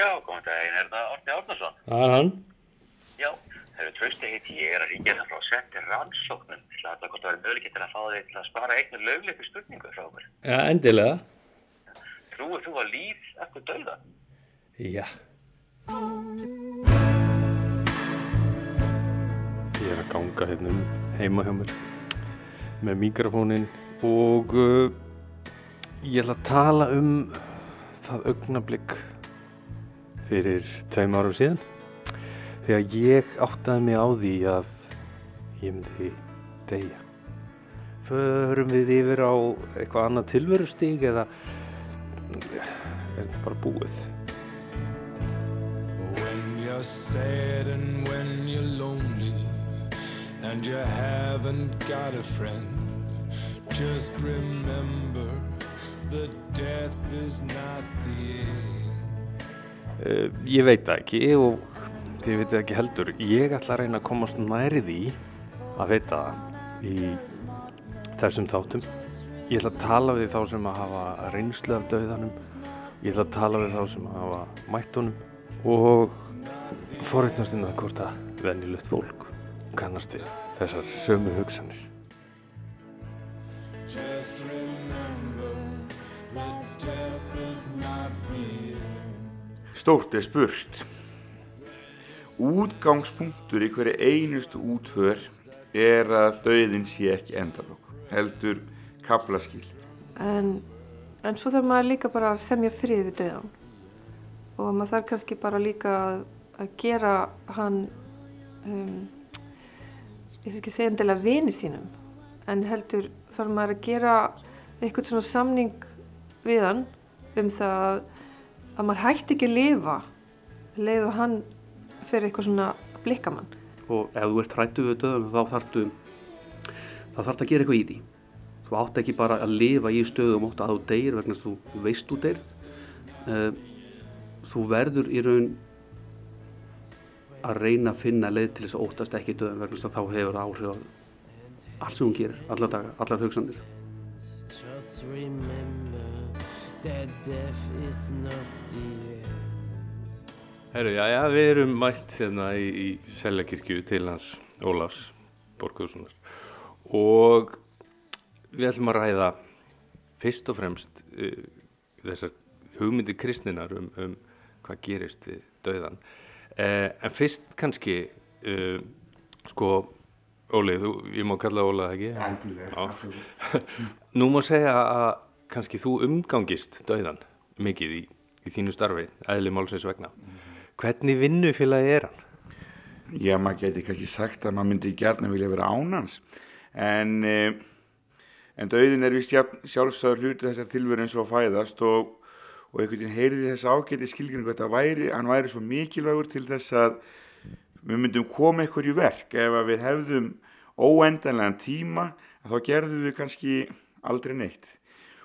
Já, góðan daginn, er það Orti Árnason? Það er hann. Já, það eru trösti heiti, ég er að ringja það frá setti rannsóknum. Það er alltaf hvort það verður möguleikin til að fá þig til að spara eignu lögleiku spurningu frá okkur. Já, endilega. Trúið þú að líf eftir dauða? Já. Ég er að ganga hérna um heima hjá mér með mikrofónin og uh, ég ætla að tala um það augnablík fyrir tveim árum síðan þegar ég áttaði mig á því að ég myndi deyja. Förum við yfir á eitthvað annað tilverustík eða er þetta bara búið? You're sad and when you're lonely and you haven't got a friend, just remember that death is not the end. Uh, ég veit það ekki og þið veitum ekki heldur. Ég ætla að reyna að komast næri því að veita í þessum þáttum. Ég ætla að tala við þá sem að hafa reynslu af dauðanum. Ég ætla að tala við þá sem að hafa mætt honum og forreitnast inn að hvort að venjulegt fólk kannast við þessar sömu hugsanir. Stórt er spurt. Útgangspunktur í hverju einustu útför er að dauðin sé ekki endalokk, heldur kaplaskil. En, en svo þarf maður líka bara að semja frið við döðan og maður þarf kannski bara líka að, að gera hann, um, ég þarf ekki að segja endilega vini sínum, en heldur þarf maður að gera eitthvað svona samning við hann um það að, að maður hætti ekki að lifa leið og hann fyrir eitthvað svona blikkamann. og ef þú ert hrættu við döðum þá þarftu þá þarftu að gera eitthvað í því. Þú átt ekki bara að lifa í stöðum ótt að þú deyr vegna þú veist þú deyr. Uh, þú verður í raun að reyna að finna leið til þess að óttast ekki döðum vegna þess að þá hefur það áhrif á allt sem hún gerir, allar daga, allar hugsanir. Just remember that death is not the end. Herru, já, já, við erum mætt hérna í, í Seljakirkju til hans Ólafs Borgússonar og við ætlum að ræða fyrst og fremst uh, þessar hugmyndi kristninar um, um hvað gerist við dauðan. Uh, en fyrst kannski, uh, sko, Óli, þú, ég má kalla Óla ekki? Já. Nú má segja að kannski þú umgangist dauðan mikið í, í þínu starfi, eðli málsins vegna. Hvernig vinnufélagi er hann? Já, maður geti kannski sagt að maður myndi gærna vilja vera ánans, en, eh, en dauðin er vist sjálfsögur hluti þessar tilveru eins og að fæðast og, og einhvern veginn heyrði þess ágæti skilgjörn hvað það væri, hann væri svo mikilvægur til þess að við myndum koma í verk ef við hefðum óendanlegan tíma þá gerðum við kannski aldrei neitt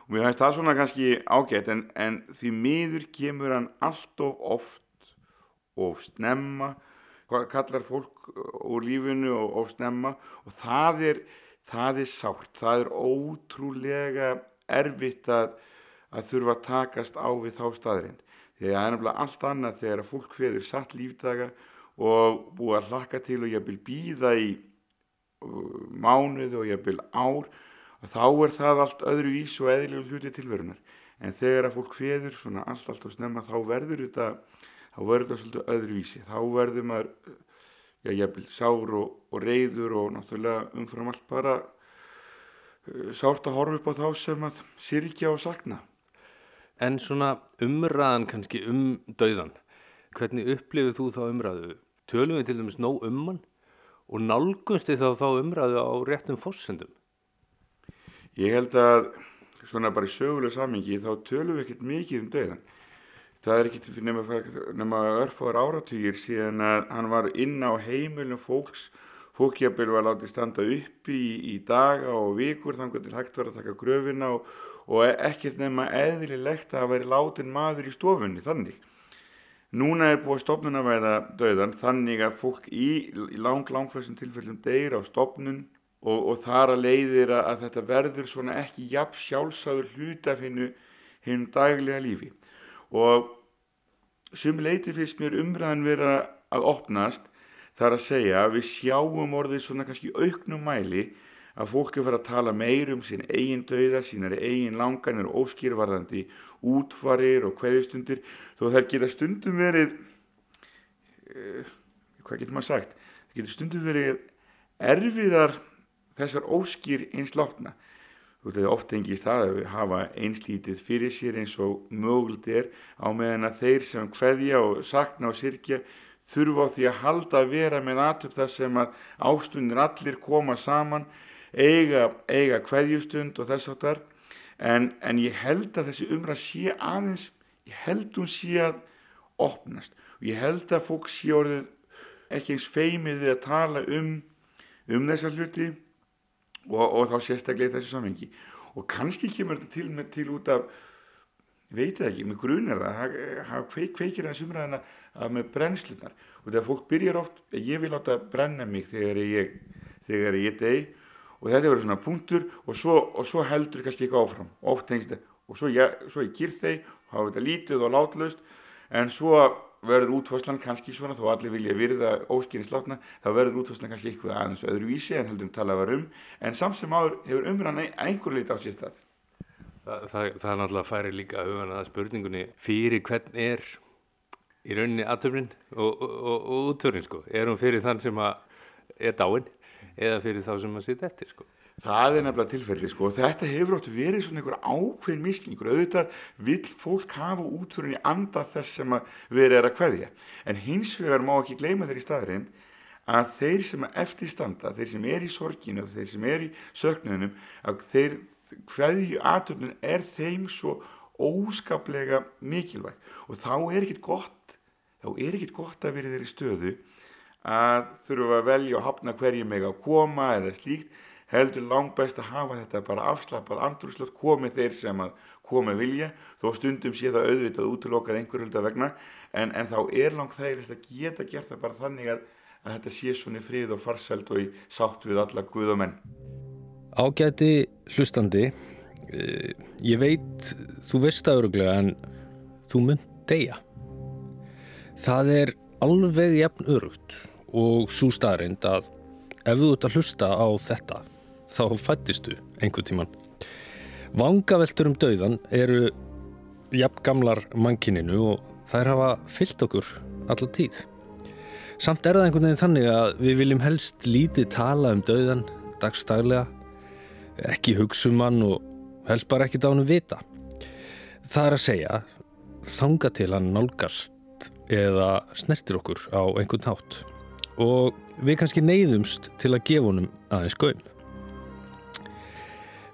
og mér finnst það svona kannski ágætt en, en því miður kemur hann allt of oft of snemma kallar fólk úr lífinu og of snemma. Og það er, það er sárt, það er ótrúlega erfitt að, að þurfa að takast á við þá staðrind því að það er nefnilega allt annað þegar að fólk feður satt lífdaga og búið að hlakka til og ég vil býða í mánuð og ég vil ár þá er það allt öðru ís og eðlilegu hluti tilverunar en þegar að fólk feður svona allt allt og snemma þá verður þetta þá verður þetta svolítið öðru vísi þá verður maður já, vil sár og, og reyður og náttúrulega umfram allt bara uh, sárt að horfa upp á þá sem að syrkja og sakna En svona umræðan kannski um dauðan, hvernig upplifið þú þá umræðu? Tölum við til dæmis nóg um hann og nálgumst þið þá þá umræðu á réttum fórsendum? Ég held að svona bara í sögulega samingi þá tölum við ekkert mikið um dauðan. Það er ekkert nema, örfáður áratugir síðan að hann var inn á heimilum fólks. Fólkjafil var látið standa upp í, í daga og vikur þannig til hægt var að taka gröfina og, og ekkert nema eðlilegt að það væri látin maður í stofunni þannig. Núna er búið stopnunarvæða dauðan þannig að fólk í, í lang, langflössum tilfellum deyr á stopnun og, og þar að leiðir að, að þetta verður svona ekki jafn sjálfsagður hlutafinu hinn daglega lífi. Og sum leiti finnst mér umræðan vera að opnast þar að segja að við sjáum orðið svona kannski auknum mæli að fólk er fyrir að tala meir um sín eigin dauða, sínar eigin langanir og óskýrvarðandi útfarir og hverjustundir þó þær geta stundum verið uh, hvað getur maður sagt það getur stundum verið erfiðar þessar óskýr einslátna þú veist að oft tengist það að hafa einslítið fyrir sér eins og mögult er á meðan að þeir sem hverja og sakna og sirkja þurfa á því að halda að vera með aðtöp þar sem að ástundir allir koma saman eiga, eiga hverjustund og þess áttar en, en ég held að þessi umræð sé aðeins ég held hún sé að opnast. Og ég held að fólk sé orðið ekki eins feimið við að tala um um þessa hluti og, og þá sérstaklega í þessu samhengi. Og kannski kemur þetta til, með, til út af veit það ekki, með grunar það það kveik, kveikir hans umræðina með brennslunar og þegar fólk byrjar oft ég vil átta brenna mig þegar ég þegar ég deg og þetta verður svona punktur og svo, og svo heldur kannski eitthvað áfram. Oft tengst og svo ég, ég kýr þeir og hafa þetta lítið og látlaust en svo verður útfærslan kannski svona þó allir vilja virða óskynningslátna þá verður útfærslan kannski eitthvað aðeins öðruvísi en heldur um talað var um en samt sem áður hefur umræðan einhver leiti á sér stað Það, það, það náttúrulega færi líka að huga að spurningunni fyrir hvern er í rauninni aðtöfnin og, og, og, og úttöfnin sko. Er hún fyrir þann sem að er dáinn eða fyrir þá sem að sitja eftir sko. Það er nefnilega tilfelli sko. Og þetta hefur oft verið svona einhver ákveðin misklingur auðvitað vill fólk hafa útförin í anda þess sem verið er að kveðja. En hins vegar má ekki gleyma þeir í staðurinn að þeir sem að eftir standa, þeir sem er í sorginu þeir sem er í söknunum að þeir kveðju aðtöfnun er þeim svo óskaplega mikilvæg. Og þá er ekkit gott þá er ekkit gott að verið þeir í stöðu að þurfa að velja og hafna hverju meg að koma eða slíkt heldur langt best að hafa þetta bara afslappað andrúrslögt komið þeir sem að koma vilja þó stundum sé það auðvitað útlokað einhver hölda vegna en, en þá er langt þægilegst að geta gert það bara þannig að, að þetta sé svona í frið og farsælt og í sátt við alla guð og menn Ágæti hlustandi ég veit þú veist það öruglega en þú mynd deyja. Það er alveg jafn örugt og svo staðrind að ef þú ert að hlusta á þetta þá fættistu einhver tíman. Vangaveltur um dauðan eru jafn gamlar mannkininu og þær hafa fyllt okkur allar tíð. Samt er það einhvern veginn þannig að við viljum helst lítið tala um dauðan dagstaglega, ekki hugsa um hann og helst bara ekki dánum vita. Það er að segja, þanga til hann nálgast eða snertir okkur á einhvern hátt og við kannski neyðumst til að gefa honum aðeins gaum.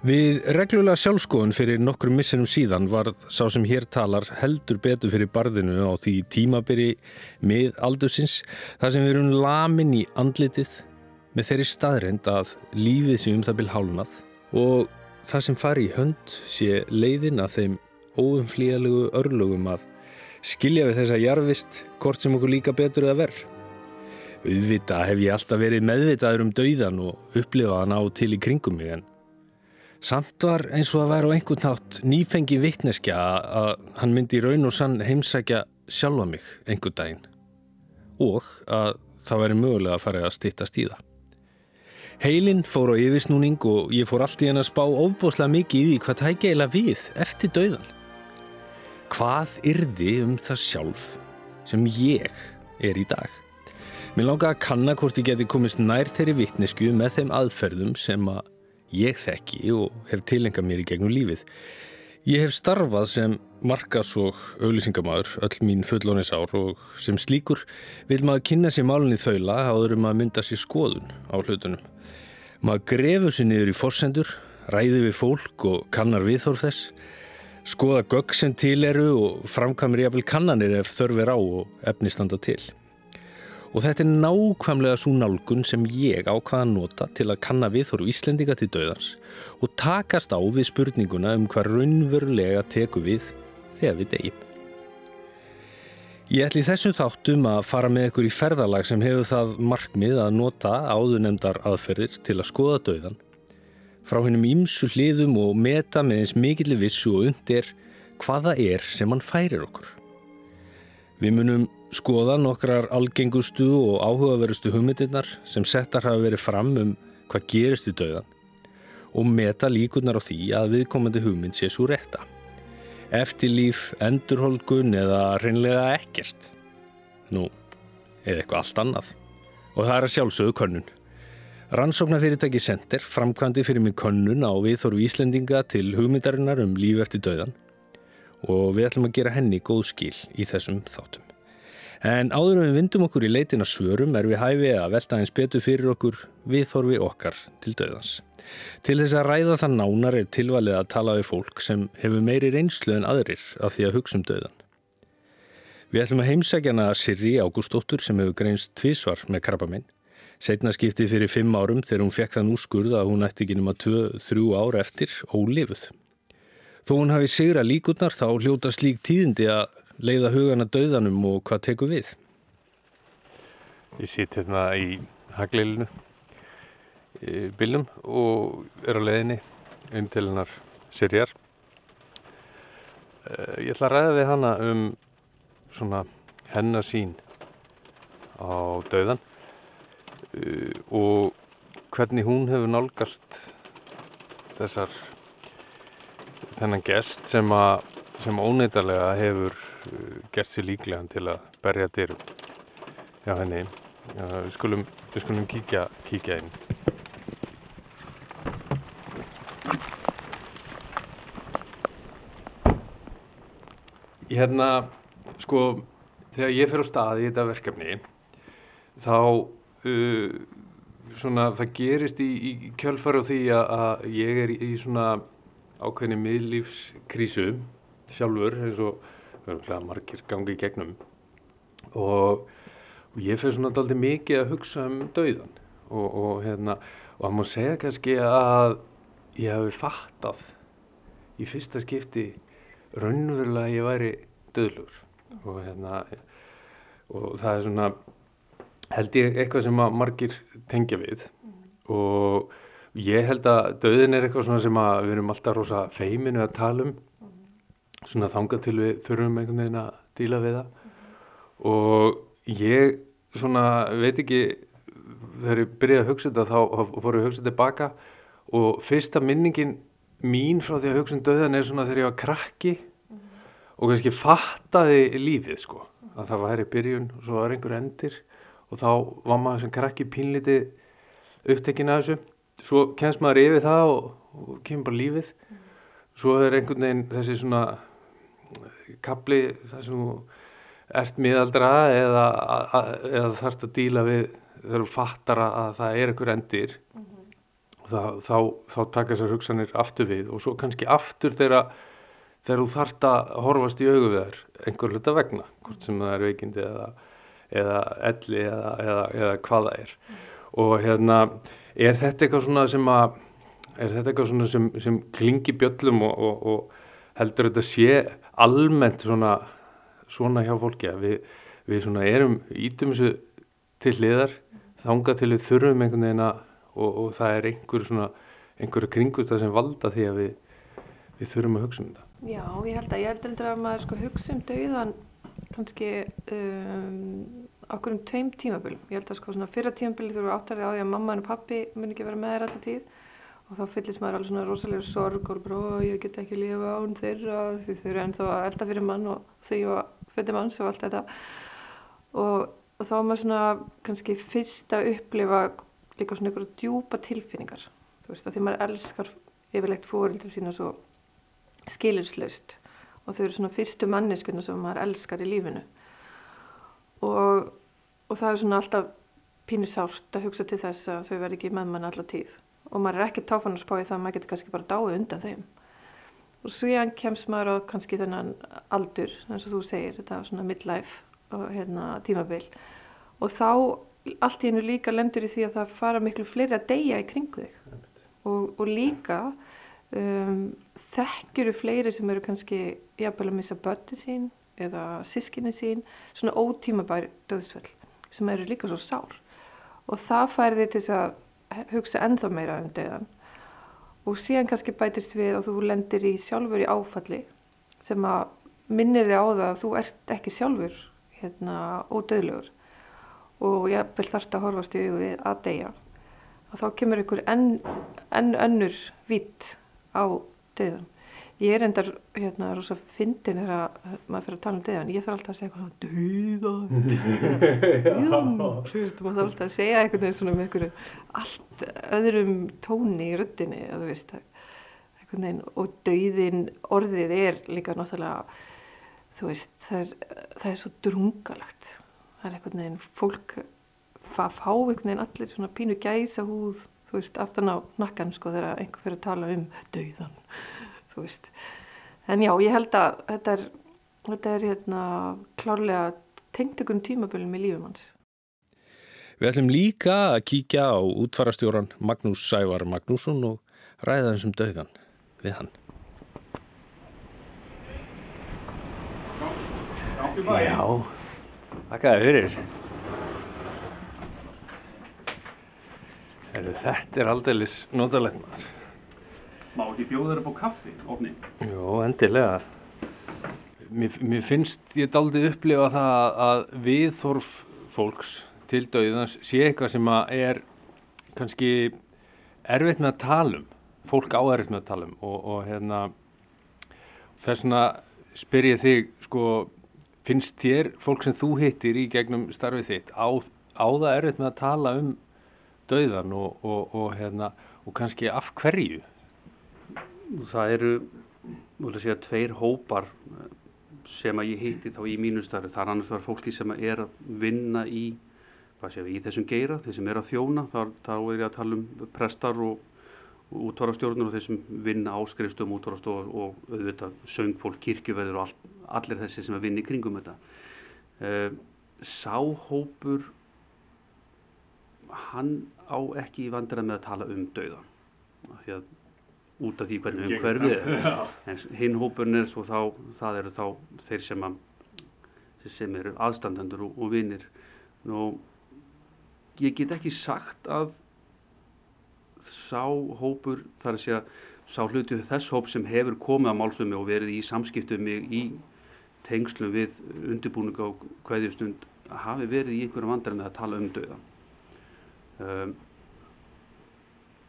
Við reglulega sjálfskoðun fyrir nokkrum missinum síðan var sá sem hér talar heldur betur fyrir barðinu á því tímaberi með aldursins þar sem við erum lamin í andlitið með þeirri staðrend að lífið sem um það byrj hálnað og það sem fari í hönd sé leiðin að þeim óumflíðalegu örlugum að skilja við þessa jarfist hvort sem okkur líka betur eða verð. Auðvita hef ég alltaf verið meðvitaður um dauðan og upplifað hann á til í kringum mig en samt var eins og að vera á einhvern nátt nýfengi vittneskja að hann myndi í raun og sann heimsækja sjálfa mig einhvern daginn og að það væri mögulega að fara að stittast í það. Heilin fór á yfirsnúning og ég fór allt í henn að spá ofbóslega mikið í því hvað það ekki eiginlega við eftir dauðan. Hvað yrði um það sjálf sem ég er í dag? Mér langar að kanna hvort ég geti komist nær þeirri vittnesku með þeim aðferðum sem að ég þekki og hef tilengað mér í gegnum lífið. Ég hef starfað sem markas og auglýsingamæður öll mín fullónisár og sem slíkur vil maður kynna sér málunni þaula áður um að mynda sér skoðun á hlutunum. Maður grefur sér niður í forsendur, ræði við fólk og kannar viðhorf þess, skoða gögg sem til eru og framkamir jafnvel kannanir ef þörf er á og efni standa til. Og þetta er nákvæmlega svo nálgun sem ég ákvaða að nota til að kanna viðhorf Íslendinga til döðans og takast á við spurninguna um hvað raunverulega teku við þegar við degjum. Ég ætli þessum þáttum að fara með ykkur í ferðalag sem hefur það markmið að nota áðunemdar aðferðir til að skoða döðan frá hennum ímsu hliðum og meta með eins mikilli vissu og undir hvaða er sem hann færir okkur. Við munum skoða nokkrar algengustu og áhugaverustu hugmyndirnar sem settar hafa verið fram um hvað gerist í dauðan og meta líkurnar á því að viðkomandi hugmynd sé svo rétta. Eftirlíf, endurholgun eða reynlega ekkert. Nú, eða eitthvað allt annað. Og það er að sjálfsögðu könnun. Rannsóknarfyrirtæki Center framkvæmdi fyrir mig könnun á viðþorfu Íslendinga til hugmyndarinnar um líf eftir dauðan og við ætlum að gera henni góð skil í þessum þáttum. En áður en við vindum okkur í leitina svörum er við hæfi að velta eins betur fyrir okkur viðþorfi okkar til dauðans. Til þess að ræða það nánar er tilvalið að tala við fólk sem hefur meiri reynslu en aðrir af því að hugsa um dauðan. Við ætlum að heimsækjana Sirri Ágústóttur sem hefur greinst tvísvar með krabbaminn. Setna skiptið fyrir fimm árum þegar hún fekk þann úrskurð að hún ætti ekki nema 2-3 ára eftir ólifuð. Þó hún hafi sigra líkurnar þá hljóta slík tíðindi að leiða hugana dauðanum og hvað tekur við. Ég sitt hérna í haglilinu bílnum og er á leiðinni inn til hennar Sirjar. Eh, Ég ætla að ræða við hana um svona hennar sín á dauðan eh, og hvernig hún hefur nálgast þessar þennan gest sem að sem óneitarlega hefur uh, gert sér líklegan til að berja dyrum hjá henni. Já, við, skulum, við skulum kíkja, kíkja inn. Hérna, sko, þegar ég fer á stað í þetta verkefni, þá, uh, svona, það gerist í, í kjölfari á því að, að ég er í, í svona ákveðni miðlífskrísu sjálfur eins og örgulega margir gangi í gegnum. Og, og ég fyrir svona daldi mikið að hugsa um dauðan og, og hérna og það má segja kannski að ég hafi fattað í fyrsta skipti raunverulega að ég væri döðlugur og hérna og það er svona held ég eitthvað sem að margir tengja við. Og ég held að döðin er eitthvað svona sem að við erum alltaf rosa feiminu að tala um. Svona þangað til við þurfum einhvern veginn að díla við það. Og ég svona veit ekki þegar ég byrjaði að hugsa þetta þá fór ég að hugsa tilbaka. Og fyrsta minningin mín frá því að hugsa um döðan er svona þegar ég var krakki. Og kannski fattaði lífið sko að það væri byrjun og svo var einhver endir. Og þá var maður sem krakki pínliti upptekinn af þessu svo kemst maður yfir það og, og kemur bara lífið svo er einhvern veginn þessi svona kapli þar sem þú ert miðaldra eða, eða þarfst að díla við þú fattar að það er einhver endir mm -hmm. þá, þá, þá taka þessar hugsanir aftur við og svo kannski aftur þegar þú þarft að horfast í augu við þær einhver hluta vegna, hvort sem það er veikindi eða, eða elli eða, eða, eða hvað það er mm. og hérna, er þetta eitthvað svona sem að er þetta eitthvað svona sem, sem klingi bjöllum og, og, og heldur þetta sé almennt svona, svona hjá fólki? Að við, við svona erum ítum þessu til hliðar þanga til við þurfum einhvern veginn að og, og það er einhver svona einhverja kringust sem valda því að við, við þurfum að hugsa um þetta. Já, ég held að ég held að maður sko hugsa um dauðan kannski um, okkur um tveim tímabölum. Ég held að sko svona fyrra tímaböli þú eru áttarið á því að mamma og pappi mun ekki vera með þér alltaf tíð og þá fyllist maður alveg svona rosalega sorg og bara, ég get ekki lifa án þeirra því þau eru ennþá að elda fyrir mann og þrýfa fyrir manns og allt þetta. Og, og þá er maður svona kannski fyrst að upplifa líka svona einhverja djúpa tilfinningar. Þú veist, að því maður elskar yfirlegt fórildri sína svo skilurslaust og þau eru svona fyrstu manneskunna sem maður elskar í lífinu. Og, og það er svona alltaf pínu sárt að hugsa til þess að þau verði ekki með mann alltaf tíð. Og maður er ekki táfann að spá í það að maður getur kannski bara dáið undan þeim. Og svo kemst maður á kannski þennan aldur eins og þú segir, þetta er svona midlife og hérna tímabil. Og þá allt í hennu líka lendur í því að það fara miklu fleiri að deyja í kringu þig. Og, og líka um, þekkjuru fleiri sem eru kannski jafnvel að missa börni sín eða sískinni sín, svona ótímabær döðsvöld sem eru líka svo sár. Og það fær þið til að hugsa ennþá meira um döðan og síðan kannski bætist við að þú lendir í sjálfur í áfalli sem að minnir þig á það að þú ert ekki sjálfur hérna, ódöðlegur og ég vil þarft að horfast í augu við að deyja. Að þá kemur ykkur enn, enn önnur vitt á döðan ég er endar hérna rosa fyndin þegar maður fyrir að tala um döðan ég þarf alltaf að segja eitthvað döðan döðan þú veist maður þarf alltaf að segja veginn svona með einhverju allt öðrum tóni í röddinni þú veist einhvern veginn. Og döðin orðið er líka náttúrulega þú veist það er, það er svo drungalagt það er einhvern veginn fólk fá einhvern veginn allir svona pínu gæsa húð þú veist aftan á nakkan sko þegar einhver fyrir að tala um döðan þú veist en já ég held að þetta er þetta er hérna klárlega tengt einhvern tímabölum í lífum hans Við ætlum líka að kíkja á útfarastjóran Magnús Sævar Magnússon og ræða þessum döðan við hann. Já, þakkaði fyrir. Þetta er aldeilis notalegt maður. Má ekki bjóða þér upp á kaffi, ofni? Jó, endilega. Mér, mér finnst ég daldi upplifa það að viðþorf fólks til dauðans sé eitthvað sem er kannski erfitt með að tala um. Fólk á erfitt með að tala um og, og hérna þess vegna spyr ég þig sko finnst þér fólk sem þú hittir í gegnum starfið þitt á, á það erfitt með að tala um dauðan og, og, og hérna kannski af hverju? Það eru, segja, tveir hópar eh, sem að ég hitti þá í mínu starfi. Það er annars vegar fólki sem er að vinna í, séu, í þessum geira, þeir sem er að þjóna. Þar, þá er ég að tala um prestar og, og útvarastjórnur og þeir sem vinna áskrifstum útvarastofur og auðvitað söngfólk, kirkjuverður og all, allir þessi sem er vinni kringum þetta. Uh, sáhópur, hann á ekki vandræð með að tala um dauðan. Því að út af því hvernig umhverfið er. En hinn hópurinn er svo þá, það eru þá þeir sem, að, sem eru aðstandendur og, og vinnir. Nú, ég get ekki sagt að sá hópur, þar að segja, sá hluti þess hóp sem hefur komið á málsumi og verið í samskiptum í tengslum við undirbúninga og hverjustund hafi verið í einhverjum vandar með að tala um döða. Um,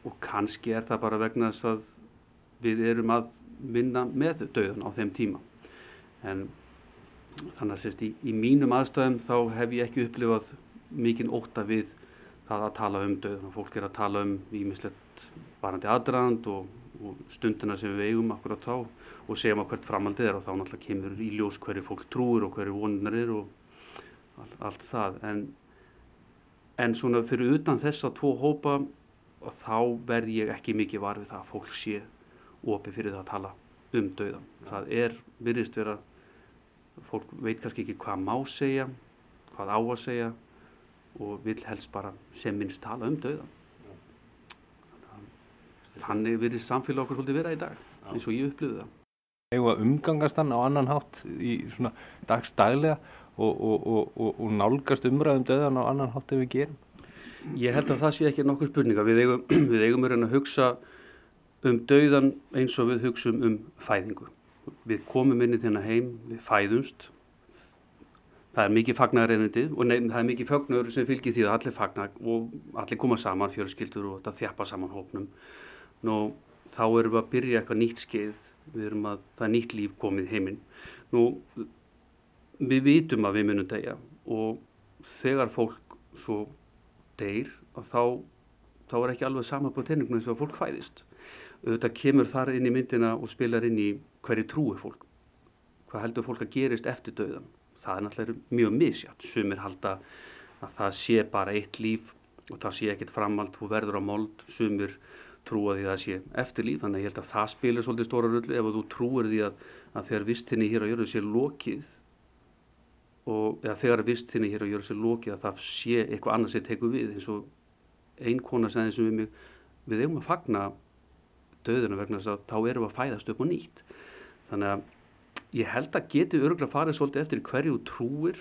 og kannski er það bara vegna þess að við erum að vinna með döðan á þeim tíma. En þannig að sérst, í, í mínum aðstæðum þá hef ég ekki upplifað mikinn óta við það að tala um döðan fólk er að tala um ímislegt varandi aðdraðand og, og stundina sem við eigum akkurat þá og segjum að hvert framaldið er og þá náttúrulega kemur í ljós hverju fólk trúur og hverju vonunar er og allt, allt það. En, en svona fyrir utan þess að tvo hópa þá verð ég ekki mikið var við það að fólk sé opið fyrir það að tala um dauðan. Það er, virðist vera, fólk veit kannski ekki hvað má segja, hvað á að segja og vil helst bara sem minnst tala um dauðan. Þannig virðist samfélag okkur svolítið vera í dag, eins og ég upplifði það. Eða umgangast hann á annan hátt í svona dagstælega og, og, og, og nálgast umræðum dauðan á annan hátt ef við gerum? Ég held að það sé ekki nokkur spurninga. Við eigum, við eigum að hugsa um dauðan eins og við hugsaum um fæðingu. Við komum inn í þennan heim, við fæðumst. Það er mikið fagnarreynandi og nefn, það er mikið fögnur sem fylgir því að allir fagnar og allir koma saman, fjölskyldur og þetta þjappa saman hópnum. Nú, þá erum við að byrja eitthvað nýtt skeið, við erum að, það er nýtt líf komið heiminn. Nú, við vitum að við munum degja og þegar fólk svo deyr þá, þá er ekki alveg sama på tenningum eins og fólk fæðist. Þetta kemur þar inn í myndina og spilar inn í hverju trúi fólk. Hvað heldur fólk að gerist eftir döðan? Það er náttúrulega mjög misjátt. Sumir halda að það sé bara eitt líf og það sé ekkit framald, þú verður á mold, sumir trúa því að það sé eftir líf. Þannig að ég held að það spilir svolítið stóra rullu ef þú trúir því að, að þegar vistinni hér á jörðu sé lokið og eða þegar vistinni hér á jörðu sé lokið að það sé eitthvað annað sem tekur við eins og ein kona segði sem við mig við eigum að fagna döðuna vegna þess að þá erum við að fæðast upp og nýtt. Þannig að ég held að geti örgulega farið svolítið eftir hverju trúir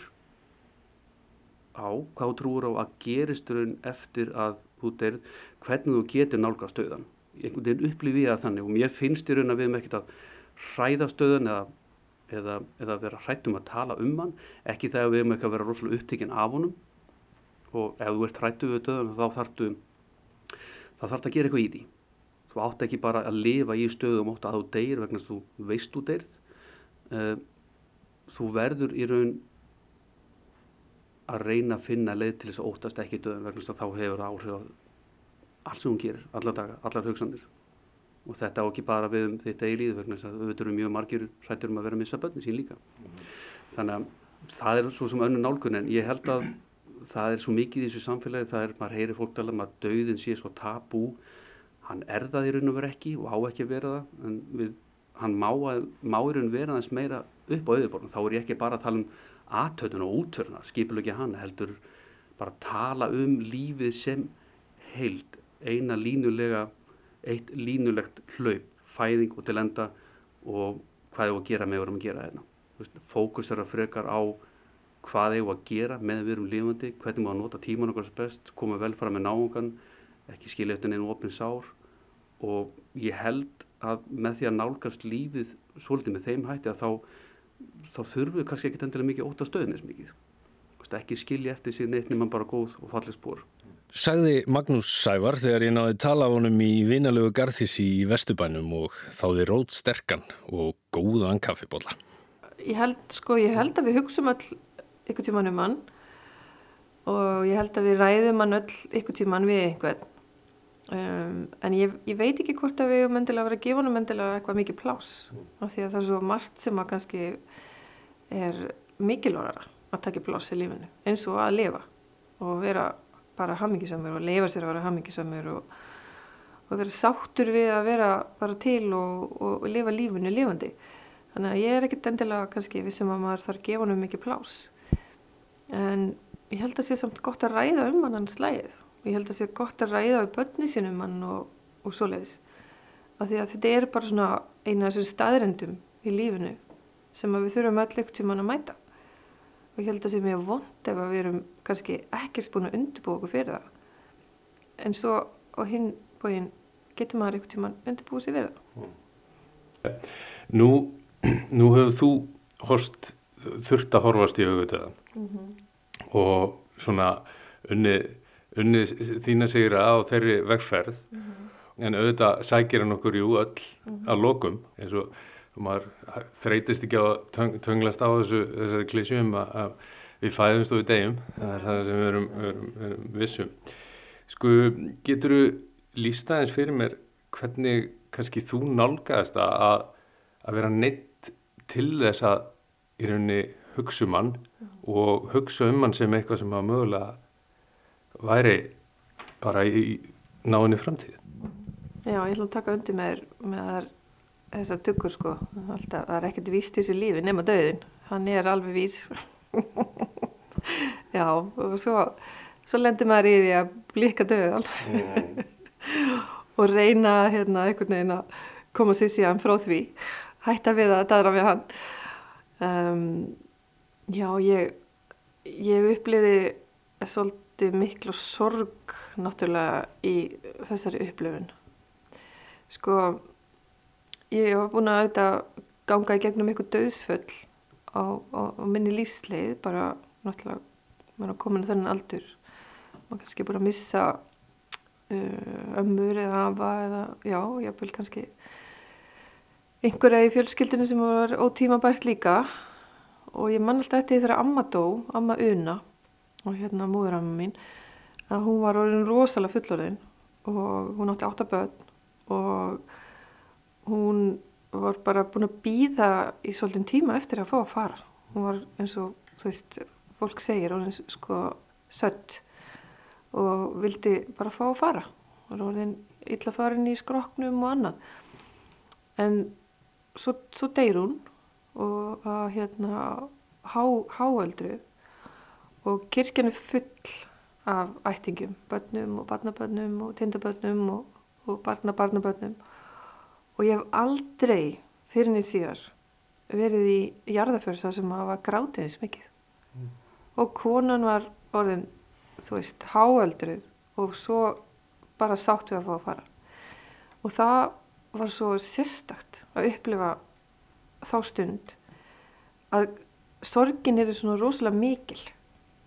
á hvað trúir á að gerist raun eftir að þú deyrð hvernig þú getur nálgast döðan einhvern veginn upplifið að þannig og mér finnst í raun að við erum ekkert að hræða stöðun eða eða, eða vera hrættum að tala um hann. Ekki þegar við erum ekki að vera rosalega upptekinn af honum. Og ef þú ert hrættu við döðan þá þarftu þá þarftu að gera eitthvað í því þú átt ekki bara að lifa í stöðum ótt að þú deyr vegna þú veist þú deyrð uh, þú verður í raun að reyna að finna leið til þess að óttast ekki döðan vegna þess að þá hefur áhrif allt sem hún gerir, allar daga, allar hugsanir. Og þetta á ekki bara við um þitt eigi líð vegna þess að auðvitað eru mjög margir hrættur um að vera að missa börni sín líka. Þannig að það er svo sem önnu nálgun en ég held að það er svo mikið í þessu samfélagi það er, maður heyrir fólk tala um að dauðin sé svo tabú hann er það í raun og veru ekki og á ekki að vera það en við, hann má, að, má í raun vera þess meira upp á auðurborðum þá er ég ekki bara að tala um aðtöðun og útverðna skipil ekki hann heldur bara að tala um lífið sem heild eina línulega eitt línulegt hlaup fæðing og til enda og hvað er að gera með vorum að gera hérna. Fókus er að frekar á hvað er að gera með við erum lifandi hvernig maður nota tíman okkar best koma vel fara með náungan ekki skilja eftir einu opnin sár og ég held að með því að nálgast lífið svolítið með þeim hætti að þá þá þurfum við kannski ekki endilega mikið óta stöðnis mikið ekki skilja eftir síðan eitt nema bara góð og fallið spór Sagði Magnús Sævar þegar ég náði tala á honum í vinalögu garðísi í Vesturbænum og þáði rót sterkan og góðan kaffibólla. Ég held, sko, ég held að við hugsaum öll ykkur tíman um hann og ég held að við ræðum hann öll ykkur tíman við einhvern. Um, en ég, ég veit ekki hvort að við höfum endilega verið að gefa hann endilega eitthvað mikið plás af því að það er svo margt sem að kannski er mikilvægara að taka plás í lífinu eins og að lifa og vera bara hammingisamur og leifa sér að vera hammingisamur og, og vera sáttur við að vera bara til og, og, og lifa lífinu lifandi. Þannig að ég er ekkert endilega kannski vissum að maður þarf að gefa hann um mikið plás. En ég held að sé samt gott að ræða um hann hans slæðið. Ég held að sé gott að ræða við börni sínum hann og svoleiðis. Af því að þetta er bara svona eina af þessum staðrendum í lífinu sem við þurfum öll ekkert tíma að mæta. Og ég held að það sé mjög vond ef við erum kannski ekkert búin að undirbúa okkur fyrir það. En svo á hinn bóin getur maður einhvern tíman undirbúið sér fyrir það. Nú, nú hefur þú horst, þurft að horfast í auðvitaða mm -hmm. og svona unni, unni þína segir að á þeirri vegferð mm -hmm. en auðvitað sækir hann okkur jú öll mm -hmm. að lokum eins og maður þreytist ekki að tönglast á þessu, þessari klísjum að, að við fæðumst og við degjum það er það sem við erum, erum, erum vissum sko getur þú lísta eins fyrir mér hvernig kannski þú nálgast að, að vera neitt til þess að í rauninni hugsa um hann og hugsa um hann sem eitthvað sem að mögulega væri bara í, náinni framtíð. Já, ég ætla að taka undir með, með þessar tuggur sko. Alltaf, það er ekkert víst í þessu lífi nema döðin hann er alveg vís. Já og svo svo lendir maður í því að blíka döðan mm. og reyna hérna einhvern veginn að koma sér síðan frá því. Hætta við að daðra við hann. Um, já ég ég uppliði svolítið miklu sorg náttúrulega í þessari upplifun. Sko ég var búin að auðvitað ganga í gegnum eitthvað döðsföll á, á, á minni lífsleið bara náttúrulega maður er komin að þennan aldur. Maður kannski búin að missa uh, ömmur eða afa eða já, ég vil kannski einhverja í fjölskyldinu sem var ótímabært líka. Og ég man alltaf eftir þegar amma dó, amma Una og hérna múðuramma mín að hún var orðin rosalega fullorðin og hún átti átta börn og hún var bara búin að býða í svolítinn tíma eftir að fá að fara. Hún var eins og, þú veist, fólk segir er sko sött og vildi bara fá að fara. Var orðin illa farin í skroknum og annað. En svo, svo deyr hún og að hérna há, háöldru og kirkjan er full af ættingum, börnum og barnabörnum og tindabörnum og, og barnabarnabörnum og ég hef aldrei fyrir niður síðar verið í jarðafjörð þar sem hafa grátið eins mikið. Mm. og konan var orðin þú veist, háöldruð og svo bara sátt við að fá að fara. Og það var svo sérstakt að upplifa þá stund að sorgin er svona rosalega mikil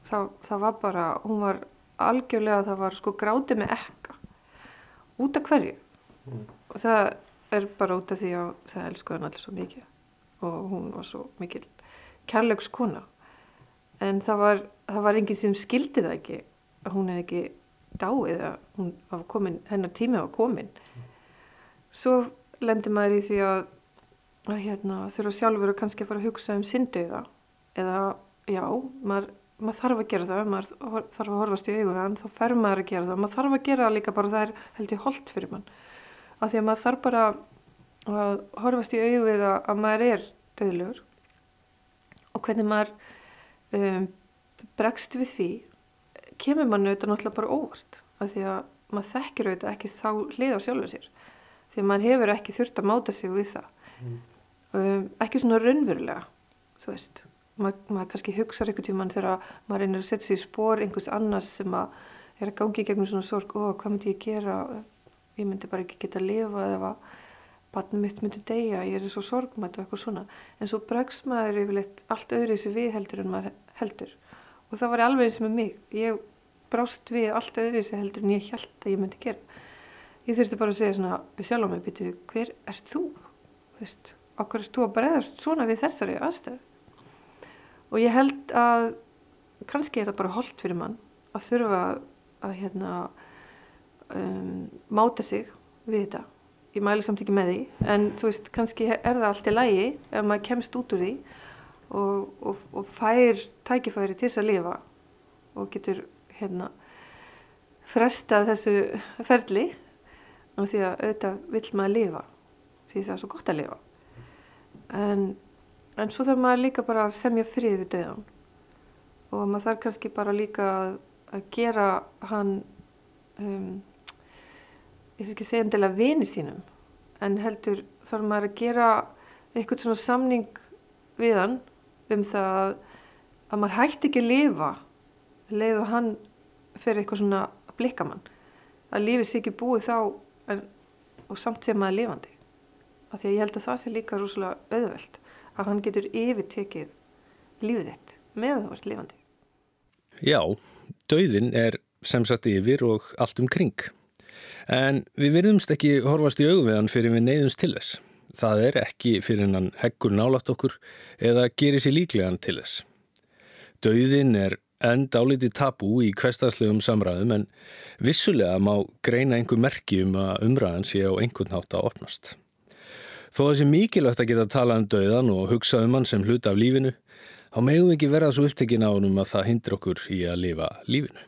það, það var bara, hún var algjörlega, það var sko grátið með ekka. Út af hverju? Og það er bara út af því að það elskuði hann allir svo mikið. Og hún var svo mikil kærleiks kona en það var, það var enginn sem skildi það ekki. Að hún hefði ekki dáið að hún var komin, hennar tími var komin svo lendir maður í því að, að hérna, þurfa sjálfur að kannski fara að hugsa um syndauða eða já, maður, maður þarf að gera það maður þarf að horfast í hann þá fer maður að gera það, maður þarf að gera það líka bara það er held ég holdt fyrir mann. Af því að maður þarf bara að horfast í augu við að, að maður er döðlugur og hvernig maður um, bregst við því kemur mann auðvitað náttúrulega bara óvart. Af því að maður þekkir auðvitað ekki þá hlið á sjálfur sér. Því að maður hefur ekki þurft að máta sig við það. Um, ekki svona raunverulega þú veist maður, maður kannski hugsa einhvern tímann þegar maður reynir að setja sig í spór einhvers annars sem að er að gangi gegnum svona sorg og hvað myndi ég gera? Ég myndi bara ekki geta að lifa eða barnum mitt myndi deyja, ég er svo sorgmætt og eitthvað svona, en svo bregst maður yfirleitt allt öðru í sig við heldur en maður heldur. Og það var alveg eins með mig. Ég brást við allt öðru í sig heldur en ég held að ég myndi gera. Ég þurfti bara að segja svona við sjálf á mig býtu, hver ert þú? Þú veist, okkur ert þú að bregðast svona við þessari aðstæðu og ég held að kannski er það bara holdt fyrir mann að þurfa að hérna um, máta sig við þetta. Ég mæli samt ekki með því en þú veist, kannski er það allt í lægi ef maður kemst út úr því og, og, og fær tækifæri til þess að lifa og getur hérna frestað þessu ferli af því að auðvitað vill maður lifa því það er svo gott að lifa. En, en svo þarf maður líka bara að semja frið við döðan og maður þarf kannski bara líka að, að gera hann um, ég þarf ekki að segja endilega vini sínum en heldur þarf maður að gera eitthvað svona samning við hann um það að, að maður hætti ekki að lifa leið og hann fyrir eitthvað svona blikkamann að lífið sé ekki búið þá en, og samt sem maður lifandi. Af því að ég held að það sé líka rosalega auðvelt að hann getur yfirtekið lífið þitt með að þú ert lifandi Já, dauðin er sem sagt yfir og allt um kring. En við virðumst ekki horfast í augum við hann fyrir við neyðumst til þess. Það er ekki fyrir hann heggur nálat okkur eða gerir sér líklegan til þess. Dauðin er enn dálítið tabú í hverstagslegum samræðum en vissulega má greina einhver merki um að umræðan sé á einhvern hátt að opnast. Þó þessi mikilvægt að geta tala um dauðan og hugsa um hann sem hluta af lífinu, þá megum við ekki verða svo upptekinn á honum að það hindra okkur í að lifa lífinu.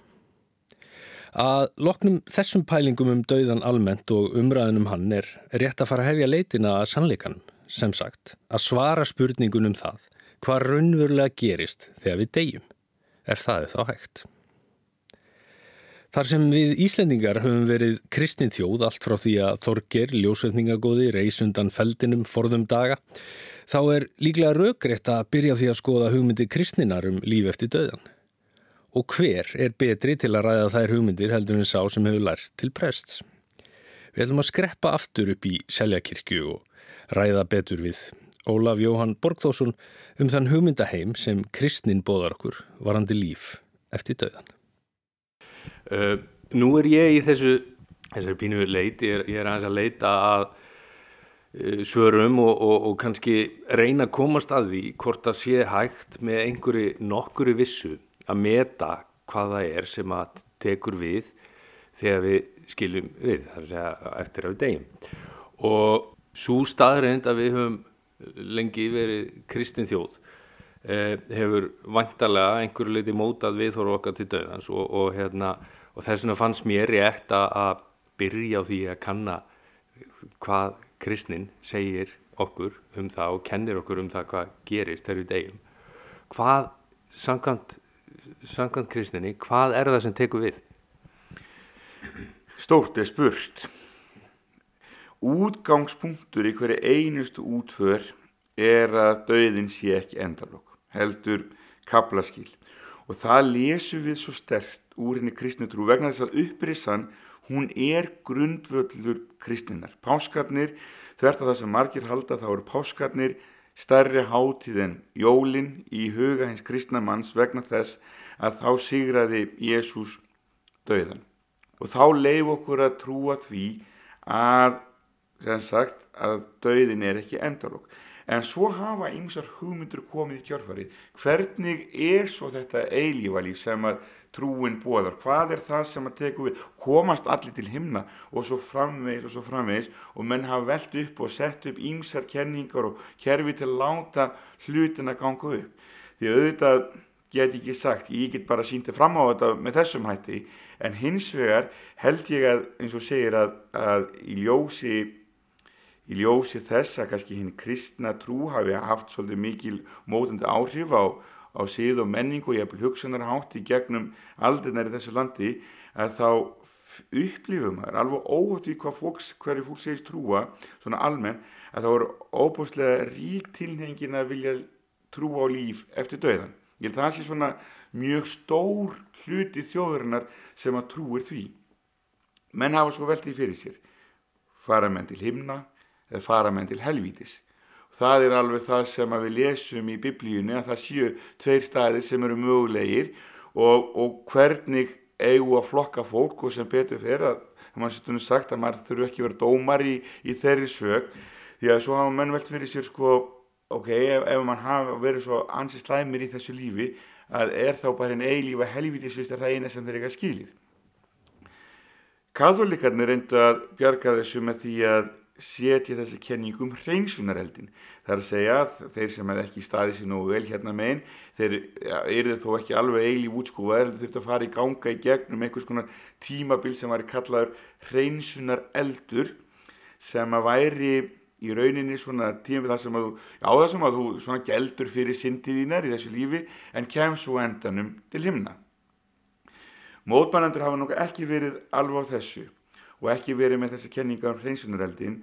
Að loknum þessum pælingum um dauðan almennt og umræðunum hann er rétt að fara að hefja leitina að sannleikanum, sem sagt, að svara spurningunum það, hvað raunverulega gerist þegar við deyjum, ef það er þá hægt. Þar sem við Íslendingar höfum verið kristin þjóð allt frá því að Þorger, ljósveitningagóði, reys undan feldinum forðum daga, þá er líklega raugrétt að byrja því að skoða hugmyndi kristninar um líf eftir döðan. Og hver er betri til að ræða þær hugmyndir heldur en sá sem hefur lært til prests? Við ætlum að skreppa aftur upp í Seljakirkju og ræða betur við Ólaf Jóhann Borgþórsson um þann hugmyndaheim sem kristnin bóðar okkur varandi líf eftir döðan. Uh, nú er ég í þessu þessari pínu leit, ég er, ég er aðeins að leita að uh, svörum og, og, og kannski reyna að komast að því hvort það sé hægt með einhverju nokkuru vissu að meta hvað það er sem að tekur við þegar við skiljum við, það er að segja eftir að við deyjum og svo staðreind að við höfum lengi verið kristin þjóð eh, hefur vantarlega einhverju leiti mótað viðhóru okkar til döðans og, og, hérna, og þess vegna fannst mér rétt að, byrja á því að kanna hvað kristnin segir okkur um það og kennir okkur um það hvað gerist þegar við deyjum hvað samkvæmt, samkvæmt kristninni hvað er það sem tekur við? Stórt er spurt. Útgangspunktur í hverju einustu útför er að dauðin sé ekki endalokk, heldur kaplaskil. Og það lesum við svo stert úr henni kristnitrú vegna þess að upprissan, hún er grundvöllur kristninar. Páskarnir, þvert á það sem margir halda, þá eru páskarnir stærri hátíð en jólin í huga hins kristna manns vegna þess að þá sigraði Jésús döðan. Og þá leif okkur að trúa því að, sem sagt, að döðin er ekki endalokk. En svo hafa ymsar hugmyndur komið í kjörfarið. Hvernig er svo þetta eilífalíf sem að trúin bóðar? Hvað er það sem að teku við? Komast allir til himna og svo framvegis og svo framvegis og menn hafa velt upp og sett upp ymsar kenningar og kerfi til að láta hlutin að ganga upp. Því auðvitað get ekki sagt, ég get bara síndi fram á þetta með þessum hætti, en hins vegar held ég að, eins og segir að, að í ljósi í ljósi þess að kannski hinn kristna trú hafi haft svolítið mikil mótandi áhrif á, á síð og menningu og jafnvel hugsunarhátt í gegnum aldrinnar í þessu landi að þá upplifum maður alveg óhætt við hvað fólks, hverju fólk segist trúa svona almenn að þá eru óbúslega rík tilhengin að vilja trúa á líf eftir döðan. Ég held að það sé svona mjög stór hluti þjóðurinnar sem að trúir því. Menn hafa svo veldið fyrir sér. Fara menn til himna, eða fara menn til helvítis. Það er alveg það sem við lesum í biblíunni að það séu tveir staðir sem eru mögulegir og, og hvernig eigu að flokka fólk og sem betur fyrir að setur nú sagt að maður þurfu ekki verið dómar í, í þeirri sög því að svo hafa menn velt fyrir sér sko ok, ef, ef mann hafa verið svo ansi slæmir í þessu lífi að er þá bara einn eilífa helvítisvist að það eina sem þeir eitthvað skilið. Katholikarnir reyndu að bjarga þessu með því að setja þessi kenningum hreinsunareldin. Það er að segja að þeir sem er ekki staðið sér nógu vel hérna meginn, þeir eru þó ekki alveg eilí útskúfaðir, þeir þurft að fara í ganga í gegnum einhvers konar tímabil sem væri kallaður hreinsunareldur sem að væri í rauninni svona tímabil þar sem að þú, já það sem að þú svona geldur fyrir syndiðínar í þessu lífi en kem svo endanum til himna. Mótbænandur hafa nokkuð ekki verið alveg á þessu og ekki verið með þessa kenninga um hreinsunareldin